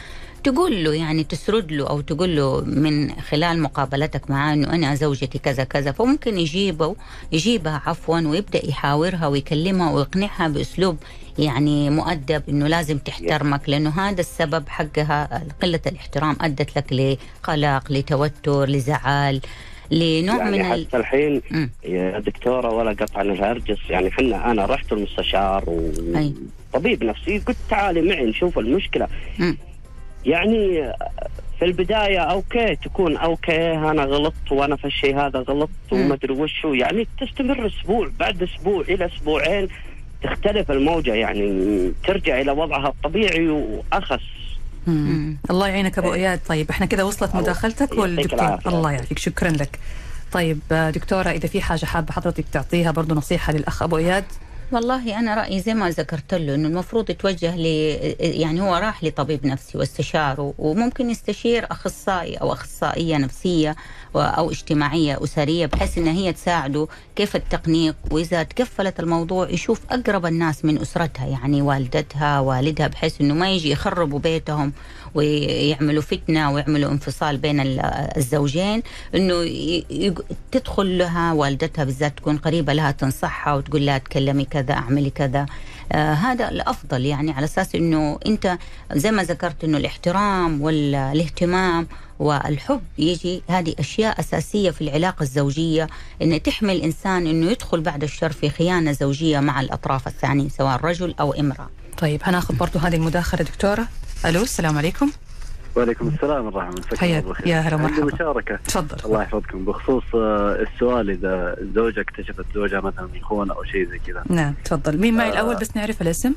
Speaker 3: تقول له يعني تسرد له أو تقول له من خلال مقابلتك معاه انه أنا زوجتي كذا كذا فممكن يجيبه يجيبها عفوا ويبدأ يحاورها ويكلمها ويقنعها بأسلوب يعني مؤدب إنه لازم تحترمك لأنه هذا السبب حقها قلة الاحترام أدت لك لقلق لتوتر لزعل. لنوع من
Speaker 5: يعني
Speaker 3: ال...
Speaker 5: حتى الحين. يا دكتورة ولا قطع الهرجس يعني حنا أنا رحت المستشار. وطبيب نفسي قلت تعالي معي نشوف المشكلة
Speaker 3: مم.
Speaker 5: يعني في البداية okay تكون okay أنا غلطت وأنا في الشيء هذا غلطت وما أدري وش يعني تستمر أسبوع بعد أسبوع إلى أسبوعين تختلف الموجة يعني ترجع إلى وضعها الطبيعي وأخس
Speaker 2: مم. الله يعينك أبو إياد. طيب إحنا كده وصلت مداخلتك والدكتور. الله يعافيك. شكرا لك. طيب دكتورة إذا في حاجة حابة حضرتك تعطيها برضو نصيحة للأخ أبو إياد؟
Speaker 3: والله أنا رأيي زي ما ذكرت له إنه المفروض يتوجه ل يعني هو راح لطبيب نفسي واستشاره وممكن يستشير أخصائي أو أخصائية نفسية. أو اجتماعية أسرية بحيث إن هي تساعده كيف التقنيق وإذا تكفلت الموضوع يشوف أقرب الناس من أسرتها يعني والدتها والدها بحيث إنه ما يجي يخربوا بيتهم. ويعملوا فتنة ويعملوا انفصال بين ال- الزوجين إنه تدخل لها والدتها بالذات تكون قريبة لها تنصحها وتقول لها تكلمي كذا أعملي كذا. آه هذا الأفضل يعني على أساس إنه أنت زي ما ذكرت إنه الاحترام والاهتمام والحب يجي هذه أشياء أساسية في العلاقة الزوجية. إن تحمي الإنسان إنه يدخل بعد الشر في خيانة زوجية مع الأطراف الثانية سواء رجل أو امرأة.
Speaker 2: طيب هناخذ برضو هذه المداخلة دكتورة. ألو السلام عليكم.
Speaker 1: وعليكم السلام ورحمة الله.
Speaker 2: حياك. يا هلا
Speaker 1: عندي
Speaker 2: مرحبا.
Speaker 1: مشاركة.
Speaker 2: تفضل.
Speaker 1: الله يحفظكم. بخصوص آه، السؤال إذا الزوجه اكتشفت زوجها مثلا يخون أو شيء زي كذا.
Speaker 2: نعم تفضل. مين معي
Speaker 1: آه.
Speaker 2: الأول بس نعرف الاسم؟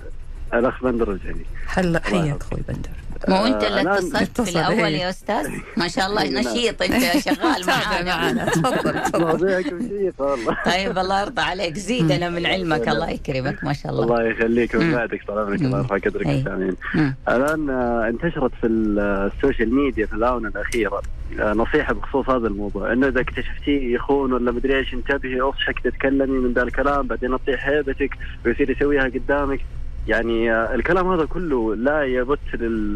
Speaker 1: الأخ بندر الجهني
Speaker 2: حل حياك. أخوي بندر.
Speaker 3: مو أنت
Speaker 1: آه،
Speaker 3: اللي
Speaker 1: الآن
Speaker 3: اتصلت في الأول
Speaker 2: إيه.
Speaker 3: يا أستاذ؟ ما شاء الله
Speaker 1: نعم.
Speaker 3: نشيط أنت شغال معانا.
Speaker 2: تفضل
Speaker 1: والله.
Speaker 3: طيب الله يرضى عليك. زيدنا من علمك الله يكرمك ما شاء الله.
Speaker 1: الله يخليك. ويسعدك طال عمرك الله يرفع قدرك. السامعين
Speaker 3: مم.
Speaker 1: الآن آه، انتشرت في ال- ال social media في الآونة الأخيرة آه، نصيحة بخصوص هذا الموضوع. إنه إذا اكتشفتيه يخون ولا مدري إيش انتبهي اصحك تتكلمي من ذا الكلام بعدين تطيح هيبتك ويصير يسويها قدامك. يعني آه، الكلام هذا كله لا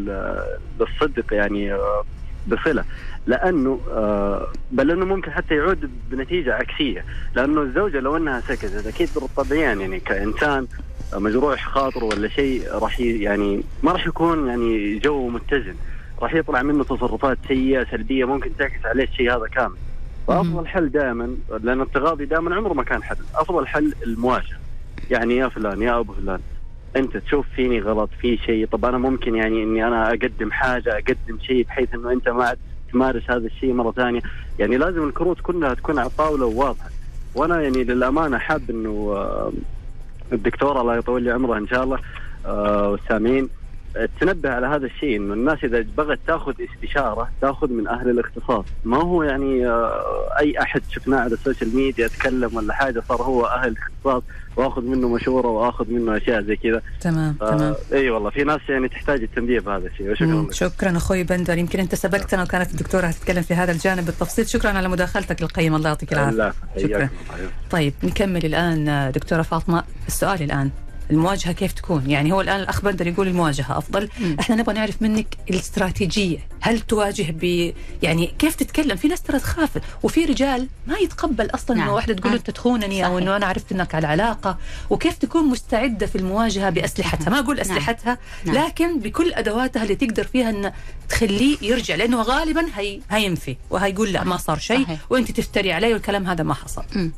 Speaker 1: آه، للصدق يعني آه، بصلة. لأنه آه، بل إنه ممكن حتى يعود بنتيجة عكسية. لأنه الزوجة لو إنها سكتت أكيد طبيعيا يعني كإنسان مجروح خاطر ولا شيء راح يعني ما راح يكون يعني جو متزن. راح يطلع منه تصرفات سيئة سلبية ممكن تعكس عليه الشيء هذا كامل. فأفضل حل دائما لأن التغاضي دائما عمره ما كان حل. أفضل حل المواجهه يعني يا فلان يا أبو فلان. أنت تشوف فيني غلط في شيء. طب أنا ممكن يعني إني أنا أقدم حاجة أقدم شيء بحيث إنه أنت ما تمارس هذا الشيء مرة ثانية. يعني لازم الكروت كلها تكون على الطاوله وواضحة. وأنا يعني للأمانة حاب إنه آه، الدكتوره الله يطول لي عمرها إن شاء الله آه، والسامعين تنبه على هذا الشيء إنه الناس إذا بغت تأخذ استشارة تأخذ من أهل الاختصاص ما هو يعني آه، أي أحد شفناه على ال social media يتكلم ولا حاجة صار هو أهل الاختصاص وآخذ منه مشورة وآخذ منه أشياء زي كذا.
Speaker 2: تمام تمام.
Speaker 1: إي والله في ناس يعني تحتاج التنبيه بهذا الشيء. وشكرا. لك
Speaker 2: شكرا أخوي بندر. يمكن أنت سبقتنا وكانت الدكتورة هتتكلم في هذا الجانب بالتفصيل. شكرا على مداخلتك القيمة. الله يعطيك
Speaker 1: العافية.
Speaker 2: شكرا. طيب نكمل الآن آه، دكتورة فاطمة. السؤال الآن. المواجهة كيف تكون؟ يعني هو الآن الاخ بندر يقول المواجهة أفضل،
Speaker 3: مم.
Speaker 2: إحنا نبغى نعرف منك الاستراتيجية، هل تواجه ب يعني كيف تتكلم؟ في ناس ترى تخاف وفي رجال ما يتقبل أصلا
Speaker 3: نعم.
Speaker 2: انه واحدة تقول
Speaker 3: آه.
Speaker 2: أنت تخونني
Speaker 3: أو.
Speaker 2: إنه أنا عرفت إنك على علاقة، وكيف تكون مستعدة في المواجهة بأسلحتها، ما أقول أسلحتها
Speaker 3: نعم.
Speaker 2: لكن بكل أدواتها اللي تقدر فيها إن تخليه يرجع لأنه غالبا هي هينفي وهيقول لا ما صار شيء. وأنت تفتري علي والكلام هذا ما حصل.
Speaker 3: مم.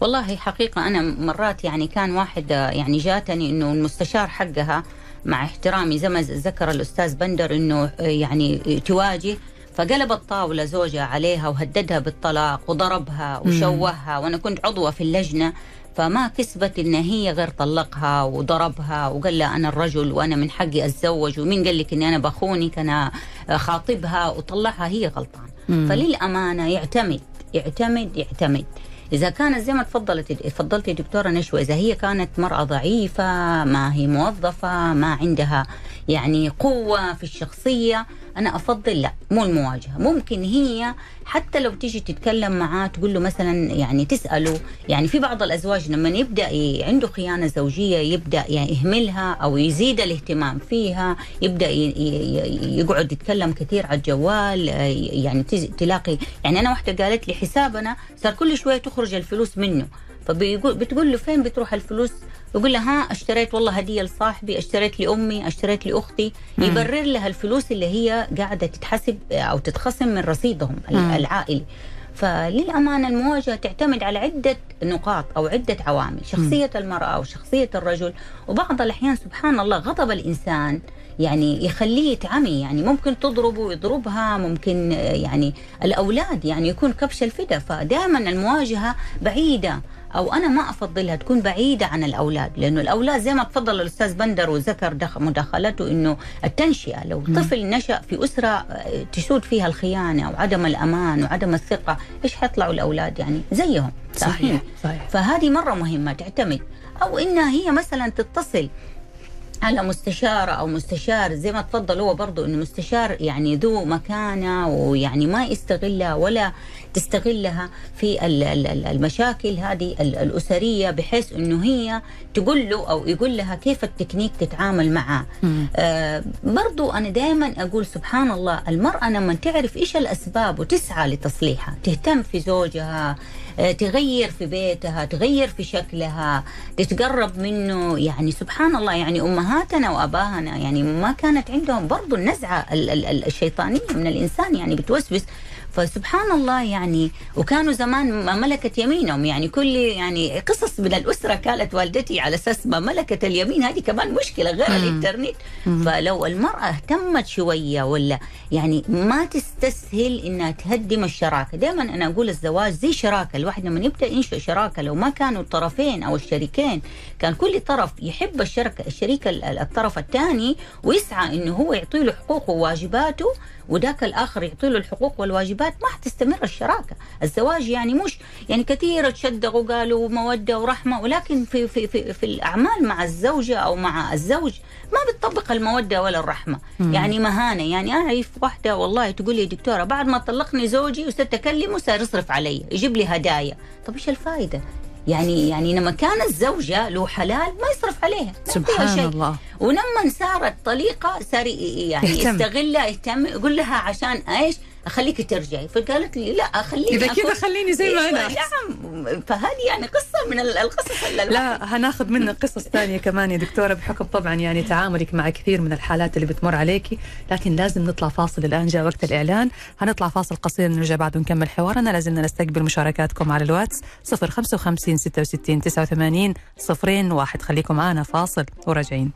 Speaker 3: والله حقيقة أنا مرات يعني كان واحد آه، يعني جاتني إنه المستشار حقها مع احترامي زي ما ذكر الأستاذ بندر إنه آه، يعني تواجه فقلب الطاولة زوجها عليها وهددها بالطلاق وضربها وشوهها وأنا كنت عضوة في اللجنة فما كسبت إن هي غير طلقها وضربها وقال لها أنا الرجل وأنا من حقي أتزوج ومين قال لك إني أنا بخونك أنا خاطبها وطلعها هي غلطان. فللأمانة يعتمد يعتمد يعتمد. إذا كانت زي ما تفضلت تفضلتي دكتورة نشوى إذا هي كانت مرأة ضعيفة ما هي موظفة ما عندها يعني قوة في الشخصية أنا أفضل لا مو المواجهة. ممكن هي حتى لو تيجي تتكلم معاه تقول له مثلا يعني تسأله يعني في بعض الأزواج لما يبدأ ي- عنده خيانة زوجية يبدأ يعني يهملها أو يزيد الاهتمام فيها يبدأ ي- ي- يقعد يتكلم كثير على الجوال يعني تلاقي يعني أنا واحدة قالت لي حسابنا صار كل شوية تخرج الفلوس منه. فبيقول بتقول له فين بتروح الفلوس؟ يقول لها ها أشتريت والله هدية لصاحبي أشتريت لأمي أشتريت
Speaker 2: لأختي.
Speaker 3: يبرر لها الفلوس اللي هي قاعدة تتحسب أو تتخصم من رصيدهم. العائلي. فللأمانة المواجهة تعتمد على عدة نقاط أو عدة عوامل شخصية المرأة وشخصية الرجل. وبعض الأحيان سبحان الله غضب الإنسان يعني يخليه يتعمي يعني ممكن تضربه ويضربها ممكن آه، يعني الأولاد يعني يكون كبش الفدا. فدائما المواجهة بعيدة. أو أنا ما أفضلها تكون بعيدة عن الأولاد لأنه الأولاد زي ما تفضل الأستاذ بندر وذكر مداخلته إنه التنشئة لو طفل نشأ في أسرة آه، تسود فيها الخيانة وعدم الأمان وعدم الثقة إيش حيطلعوا الأولاد يعني؟ زيهم
Speaker 2: صحيح. صحيح.
Speaker 3: فهذه مرة مهمة تعتمد. أو إنها هي مثلا تتصل على مستشارة أو مستشار زي ما تفضل هو برضو إنه مستشار يعني ذو مكانة ويعني ما يستغلها ولا تستغلها في ال- ال- ال- المشاكل هذه ال- الأسرية بحيث إنه هي تقول له أو يقول لها كيف التكنيك تتعامل معه. آه برضو أنا دائما أقول سبحان الله المرأة لما تعرف إيش الأسباب وتسعى لتصليحها تهتم في زوجها تغير في بيتها تغير في شكلها تتقرب منه. يعني سبحان الله يعني أمهاتنا وأباهنا يعني ما كانت عندهم برضو النزعة ال- ال- ال- الشيطانية من الإنسان يعني بتوسوس. فسبحان الله يعني وكانوا زمان ما ملكت يمينهم. يعني كل يعني قصص من الأسرة كانت والدتي على أساس ما ملكت اليمين. هذه كمان مشكلة غير
Speaker 2: مم.
Speaker 3: الإنترنت. فلو المرأة اهتمت شوية ولا يعني ما تستسهل إنها تهدم الشراكة. دائما أنا أقول الزواج زي شراكة. الواحد لما يبدأ ينشئ شراكة لو ما كانوا الطرفين أو الشريكين كان كل طرف يحب الشركة الشريك ال- ال- الطرف الثاني ويسعى إنه هو يعطي له حقوقه وواجباته وذاك الآخر يعطي له الحقوق والواجبات. ما حتستمر الشراكة الزواج يعني مش يعني كثير تشدقوا قالوا مودة ورحمة ولكن في, في, في, في الأعمال مع الزوجة أو مع الزوج ما بتطبق المودة ولا الرحمة
Speaker 2: مم.
Speaker 3: يعني مهانة يعني أعرف واحدة والله تقول لي دكتورة بعد ما طلقني زوجي وصرت أكلمه صار يصرف علي يجيب لي هدايا طب إيش الفائدة يعني يعني لما كان الزوجة له حلال ما يصرف عليها ما
Speaker 2: سبحان
Speaker 3: شيء.
Speaker 2: الله
Speaker 3: ولما صارت طليقة صار يعني
Speaker 2: يهتم.
Speaker 3: يستغلها يهتم يقول لها عشان إيش؟ أخليك ترجعي. فقالت لي لا خليني
Speaker 2: إذا كذا خليني زي ما أنا.
Speaker 3: نعم. فهذه يعني قصة من ال- القصص اللي
Speaker 2: لا هناخذ منك قصص ثانية كمان يا دكتورة. بحكم طبعا يعني تعاملك مع كثير من الحالات اللي بتمر عليكي لكن لازم نطلع فاصل الآن. جاء وقت الإعلان. هنطلع فاصل قصير نرجع بعد ونكمل حوارنا. لازلنا نستقبل مشاركاتكم على الواتس. 055 66 89 صفرين واحد. خليكم معنا فاصل وراجعين.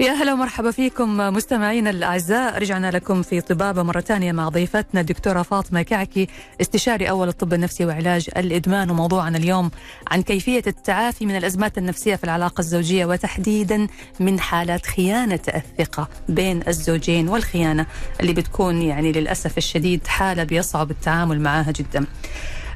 Speaker 2: يا هلا ومرحبا فيكم مستمعينا الأعزاء رجعنا لكم في طبابة مرة ثانية مع ضيفتنا الدكتورة فاطمة كعكي استشاري أول الطب النفسي وعلاج الإدمان وموضوعنا اليوم عن كيفية التعافي من الأزمات النفسية في العلاقة الزوجية وتحديدا من حالات خيانة الثقة بين الزوجين والخيانة اللي بتكون يعني للأسف الشديد حالة بيصعب التعامل معها جدا.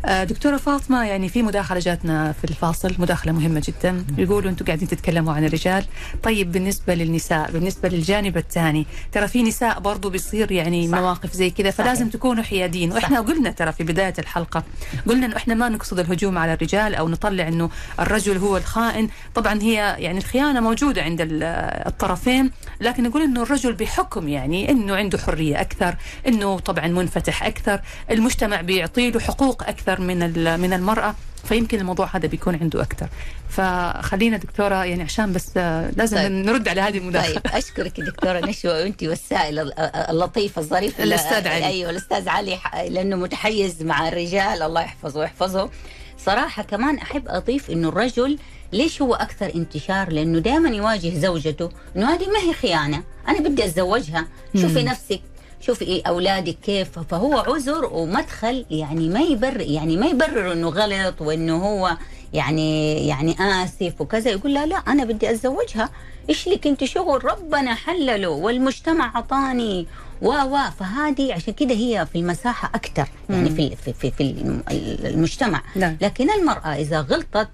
Speaker 2: آه، دكتورة فاطمة يعني في مداخلة جاتنا في الفاصل مداخلة مهمة جدا. يقولوا أنتم قاعدين تتكلموا عن الرجال. طيب بالنسبة للنساء بالنسبة للجانب الثاني ترى في نساء برضو بيصير يعني
Speaker 3: صح.
Speaker 2: مواقف زي كذا فلازم
Speaker 3: صحيح.
Speaker 2: تكونوا حيادين. وإحنا قلنا ترى في بداية الحلقة قلنا أنه إحنا ما نقصد الهجوم على الرجال أو نطلع أنه الرجل هو الخائن. طبعا هي يعني الخيانة موجودة عند ال- الطرفين لكن نقول أنه الرجل بحكم يعني أنه عنده حرية أكثر أنه طبعا منفتح أكثر المجتمع بيعطي له حقوق أكثر. من ال- من المرأة فيمكن الموضوع هذا بيكون عنده أكثر. فخلينا دكتورة يعني عشان بس آه، لازم
Speaker 3: طيب.
Speaker 2: نرد على هذه المداخلة.
Speaker 3: طيب أشكرك دكتورة نشوى وانت والسائل ال- اللطيف الظريف
Speaker 2: الأستاذ علي.
Speaker 3: أيوه الأستاذ علي لأنه متحيز مع الرجال. الله يحفظه ويحفظه. صراحة كمان أحب أضيف إنه الرجل ليش هو أكثر انتشار؟ لأنه دائما يواجه زوجته إنه هذه ما هي خيانة. أنا بدي أتزوجها. شوفي. نفسك. شوفي إيه أولادك كيف؟ فهو عذر ومدخل يعني ما يبرر يعني ما يبرر إنه غلط وإنه هو يعني يعني آسف وكذا. يقول لا لا أنا بدي أتزوجها. إيش لك أنت شغل؟ ربنا حلله والمجتمع أعطاني. و و فهذه عشان كده هي في المساحة أكثر يعني. في في في, في الم- المجتمع.
Speaker 2: نعم.
Speaker 3: لكن المرأة إذا غلطت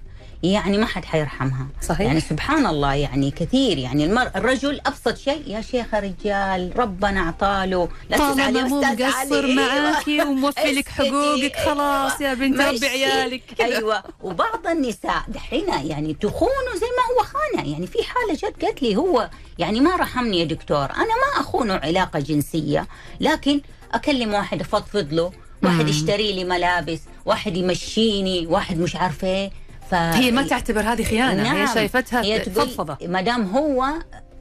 Speaker 3: يعني ما حد حيرحمها
Speaker 2: صحيح.
Speaker 3: يعني سبحان الله يعني كثير يعني المر... الرجل أبسط شيء يا شيخ رجال ربنا أعطاله لا تزعلي
Speaker 2: طالما مو مقصر
Speaker 3: علي.
Speaker 2: معاكي وموفي لك. حقوقك خلاص يا بنت. ربي عيالك كذا.
Speaker 3: أيوه وبعض النساء دحين يعني تخونه زي ما هو خانة يعني في حالة جت قالت لي هو يعني ما رحمني يا دكتور أنا ما اخونه علاقة جنسية لكن أكلم واحد أفضفض له واحد. يشتري لي ملابس واحد يمشيني واحد مش عارفة إيه ف
Speaker 2: هي ما تعتبر هذه خيانة هي
Speaker 3: نعم.
Speaker 2: شايفتها
Speaker 3: هي تقول
Speaker 2: فضفضة
Speaker 3: ما دام هو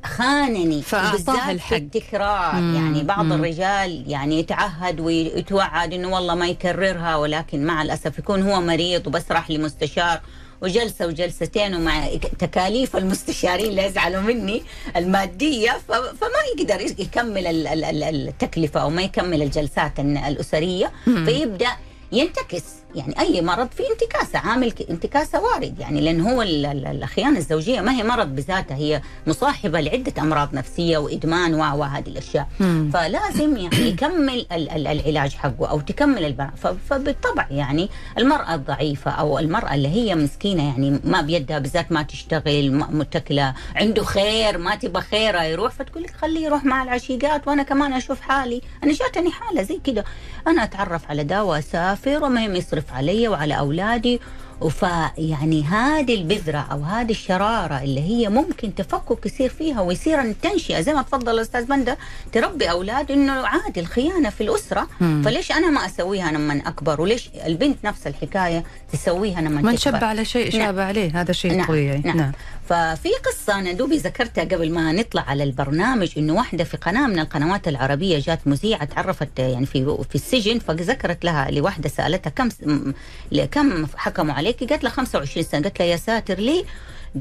Speaker 3: خانني
Speaker 2: فأعطاها الحق.
Speaker 3: التكرار
Speaker 2: مم،
Speaker 3: يعني بعض
Speaker 2: مم.
Speaker 3: الرجال يعني يتعهد ويتوعد إنه والله ما يكررها ولكن مع الأسف يكون هو مريض وبس راح لمستشار وجلسة وجلستين ومع تكاليف المستشارين اللي يزعلوا مني المادية ف- فما يقدر يكمل ال- ال- ال- التكلفة أو ما يكمل الجلسات الأسرية فيبدأ ينتكس يعني أي مرض في انتكاسة عامل انتكاسة وارد. يعني لأن هو ال- ال- الخيانه الزوجية ما هي مرض بذاتها هي مصاحبة لعدة أمراض نفسية وإدمان وهذه الأشياء.
Speaker 2: مم.
Speaker 3: فلازم يعني يكمل ال- ال- العلاج حقه أو تكمل البناء فبالطبع يعني المرأة الضعيفة أو المرأة اللي هي مسكينة يعني ما بيدها بالذات ما تشتغل متكلة عنده خير ما تبغى خيره يروح فتقول لك خليه يروح مع العشيقات وأنا كمان أشوف حالي. أنا جاتني حالة زي كده. أنا أتعرف على ده واسافر ومهم يصرف علي وعلى أولادي وفيعني هذه البذرة أو هذه الشرارة اللي هي ممكن تفكك يصير فيها ويصير التنشئة زي ما تفضل الأستاذ بندة تربي أولاد إنه عادي الخيانة في الأسرة
Speaker 2: مم.
Speaker 3: فليش أنا ما أسويها لما أكبر وليش البنت نفس الحكاية تسويها لما
Speaker 2: من
Speaker 3: تكبر
Speaker 2: شب على شيء
Speaker 3: نعم.
Speaker 2: شاب عليه هذا شيء
Speaker 3: نعم،
Speaker 2: طبيعي
Speaker 3: نعم. ففي قصة أنا دوبي ذكرتها قبل ما نطلع على البرنامج إنه واحدة في قناة من القنوات العربية جات مذيعة تعرفت يعني في في السجن فذكرت لها لواحدة سألتها كم كم حكموا عليك؟ قالت لها 25 سنة قالت لها يا ساتر ليه؟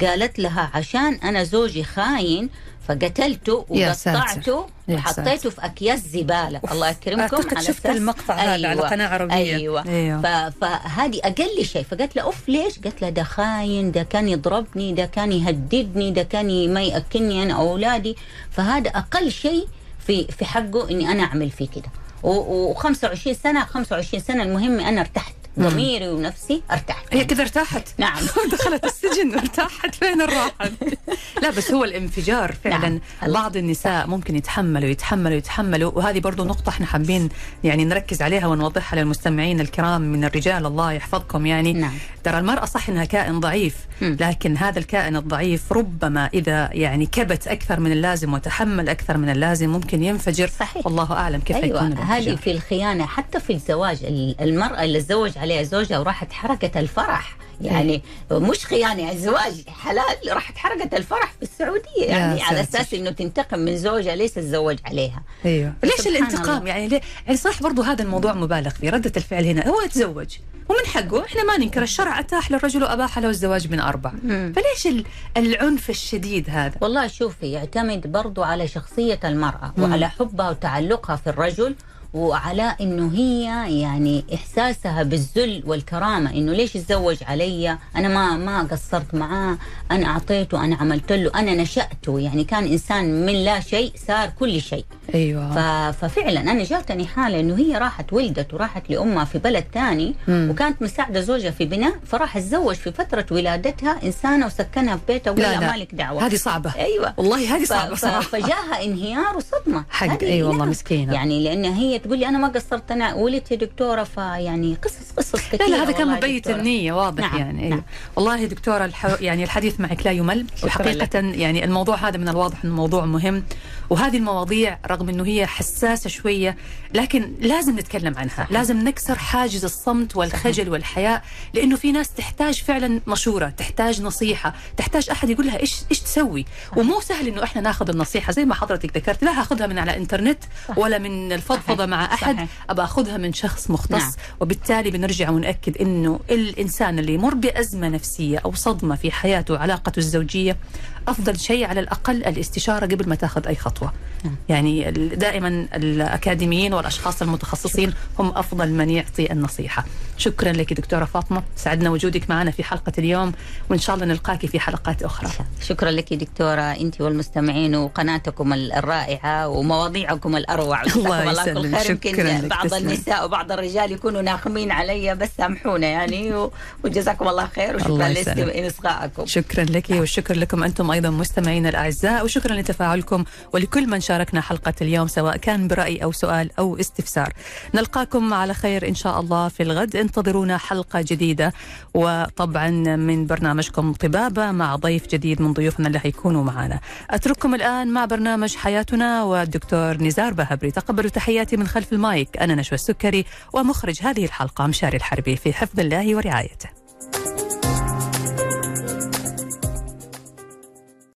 Speaker 3: قالت لها عشان أنا زوجي خاين فقتلته. وقطعته وحطيته. في أكياس زبالة الله يكرمكم
Speaker 2: أعتقد
Speaker 3: على
Speaker 2: شفت المقطع هذا على قناة عربية.
Speaker 3: أيوه,
Speaker 2: أيوة.
Speaker 3: ف- فهذه أقل شيء فقالت له أوف ليش؟ قالت له ده خاين ده كان يضربني ده كان يهددني ده كان ما يأكلني أنا واولادي فهذا أقل شيء في في حقه إني أنا أعمل فيه كده و25 سنة 25 سنة المهم أنا ارتحت ضميري ونفسي ارتحت
Speaker 2: هي كذا ارتاحت؟
Speaker 3: نعم.
Speaker 2: دخلت السجن ارتاحت فين الراحة؟ لا بس هو الانفجار فعلا.
Speaker 3: نعم.
Speaker 2: بعض النساء ممكن يتحملوا يتحملوا يتحملوا. وهذه برضو نقطة إحنا حابين يعني نركز عليها ونوضحها للمستمعين الكرام من الرجال. الله يحفظكم يعني.
Speaker 3: نعم.
Speaker 2: ترى المرأة صح إنها كائن ضعيف. لكن هذا الكائن الضعيف ربما إذا يعني كبت أكثر من اللازم وتحمل أكثر من اللازم ممكن ينفجر.
Speaker 3: صحيح.
Speaker 2: والله أعلم كيف
Speaker 3: أيوه.
Speaker 2: يكون
Speaker 3: هذه في الخيانة حتى في الزواج ال- المرأة اللي تزوج عليها زوجها وراحت حرقت الفرح. يعني مش خيانة الزواج حلال راحت حرقت الفرح في السعودية. يعني على. أساس إنه تنتقم من زوجها ليس تزوج عليها.
Speaker 2: أيوه. ليش الانتقام؟
Speaker 3: الله.
Speaker 2: يعني ليه؟ يعني صح برضو هذا الموضوع مبالغ فيه. ردة الفعل هنا هو يتزوج. ومن حقه إحنا ما ننكر الشرع أتاح للرجل وأباح له الزواج من
Speaker 3: أربع.
Speaker 2: فليش ال- العنف الشديد هذا؟
Speaker 3: والله شوفي يعتمد برضو على شخصية المرأة
Speaker 2: مم.
Speaker 3: وعلى حبها وتعلقها في الرجل وعلى إنه هي يعني إحساسها بالذل والكرامة إنه ليش تزوج علي؟ أنا ما ما قصرت معاه أنا أعطيته أنا عملت له أنا نشأته. يعني كان إنسان من لا شيء صار كل شيء.
Speaker 2: أيوه.
Speaker 3: ف- ففعلا أنا جاتني حالة إنه هي راحت ولدت وراحت لأمها في بلد ثاني. وكانت مساعدة زوجها في بناء فراح تزوج في فترة ولادتها إنسانة وسكنها في بيتها وقال
Speaker 2: لا
Speaker 3: لها
Speaker 2: لا.
Speaker 3: مالك دعوة.
Speaker 2: هذه صعبة.
Speaker 3: أيوه.
Speaker 2: والله هذه
Speaker 3: ف-
Speaker 2: صراحة.
Speaker 3: فجاها انهيار وصدمة.
Speaker 2: حق،
Speaker 3: هذه
Speaker 2: أي والله
Speaker 3: نعم.
Speaker 2: مسكينة.
Speaker 3: يعني لأن هي تقول لي أنا ما قصرت أنا ولدت دكتورة فيعني قصص قصص
Speaker 2: لا
Speaker 3: كثيرة
Speaker 2: لا هذا كان مبيت. النية واضح
Speaker 3: نعم،
Speaker 2: يعني
Speaker 3: نعم.
Speaker 2: أيوة. والله يا دكتورة الح... يعني الحديث معك لا يمل
Speaker 3: شكراً
Speaker 2: وحقيقة يعني الموضوع هذا من الواضح إنه موضوع مهم وهذه المواضيع رغم إنه هي حساسة شوية لكن لازم نتكلم عنها
Speaker 3: صحيح.
Speaker 2: لازم نكسر حاجز الصمت والخجل والحياء لأنه في ناس تحتاج فعلا مشورة تحتاج نصيحة تحتاج أحد يقول لها إيش إيش تسوي ومو سهل إنه إحنا ناخذ النصيحة زي ما حضرتك ذكرت لا هاخذها من على إنترنت ولا من الفضفضة
Speaker 3: صحيح.
Speaker 2: مع أحد
Speaker 3: صحيح.
Speaker 2: ابى أخذها من شخص مختص
Speaker 3: نعم.
Speaker 2: وبالتالي بنرجع ونأكد إنه الإنسان اللي يمر بأزمة نفسية أو صدمة في حياته وعلاقته الزوجية أفضل شيء على الأقل الاستشارة قبل ما تأخذ أي خطوة.
Speaker 3: نعم.
Speaker 2: يعني دائما الأكاديميين والأشخاص المتخصصين هم أفضل من يعطي النصيحة. شكرا لك دكتورة فاطمة، سعدنا وجودك معنا في حلقة اليوم وإن شاء الله نلقاك في حلقات أخرى.
Speaker 3: شكرا لك دكتورة أنت والمستمعين وقناتكم الرائعة ومواضيعكم الأروع
Speaker 2: الله يسلمك.
Speaker 3: خير
Speaker 2: شكراً
Speaker 3: يمكن
Speaker 2: لك.
Speaker 3: بعض
Speaker 2: تسلم.
Speaker 3: النساء وبعض الرجال يكونوا ناقمين علي بس سامحونا يعني وجزاكم الله خير وشكرا. لإصغائكم
Speaker 2: شكرا لك والشكر لكم أنتم أيضا مستمعينا الأعزاء وشكرا لتفاعلكم ولكل من شاركنا حلقة اليوم سواء كان برأي أو سؤال أو استفسار. نلقاكم على خير إن شاء الله في الغد انتظرونا حلقة جديدة وطبعا من برنامجكم طبابة مع ضيف جديد من ضيوفنا اللي حيكونوا معنا. أترككم الآن مع برنامج حياتنا والدكتور نزار بهبري تقبلوا تحياتي من خلف المايك أنا نشوى السكري ومخرج هذه الحلقة مشاري الحربي في حفظ الله ورعايته.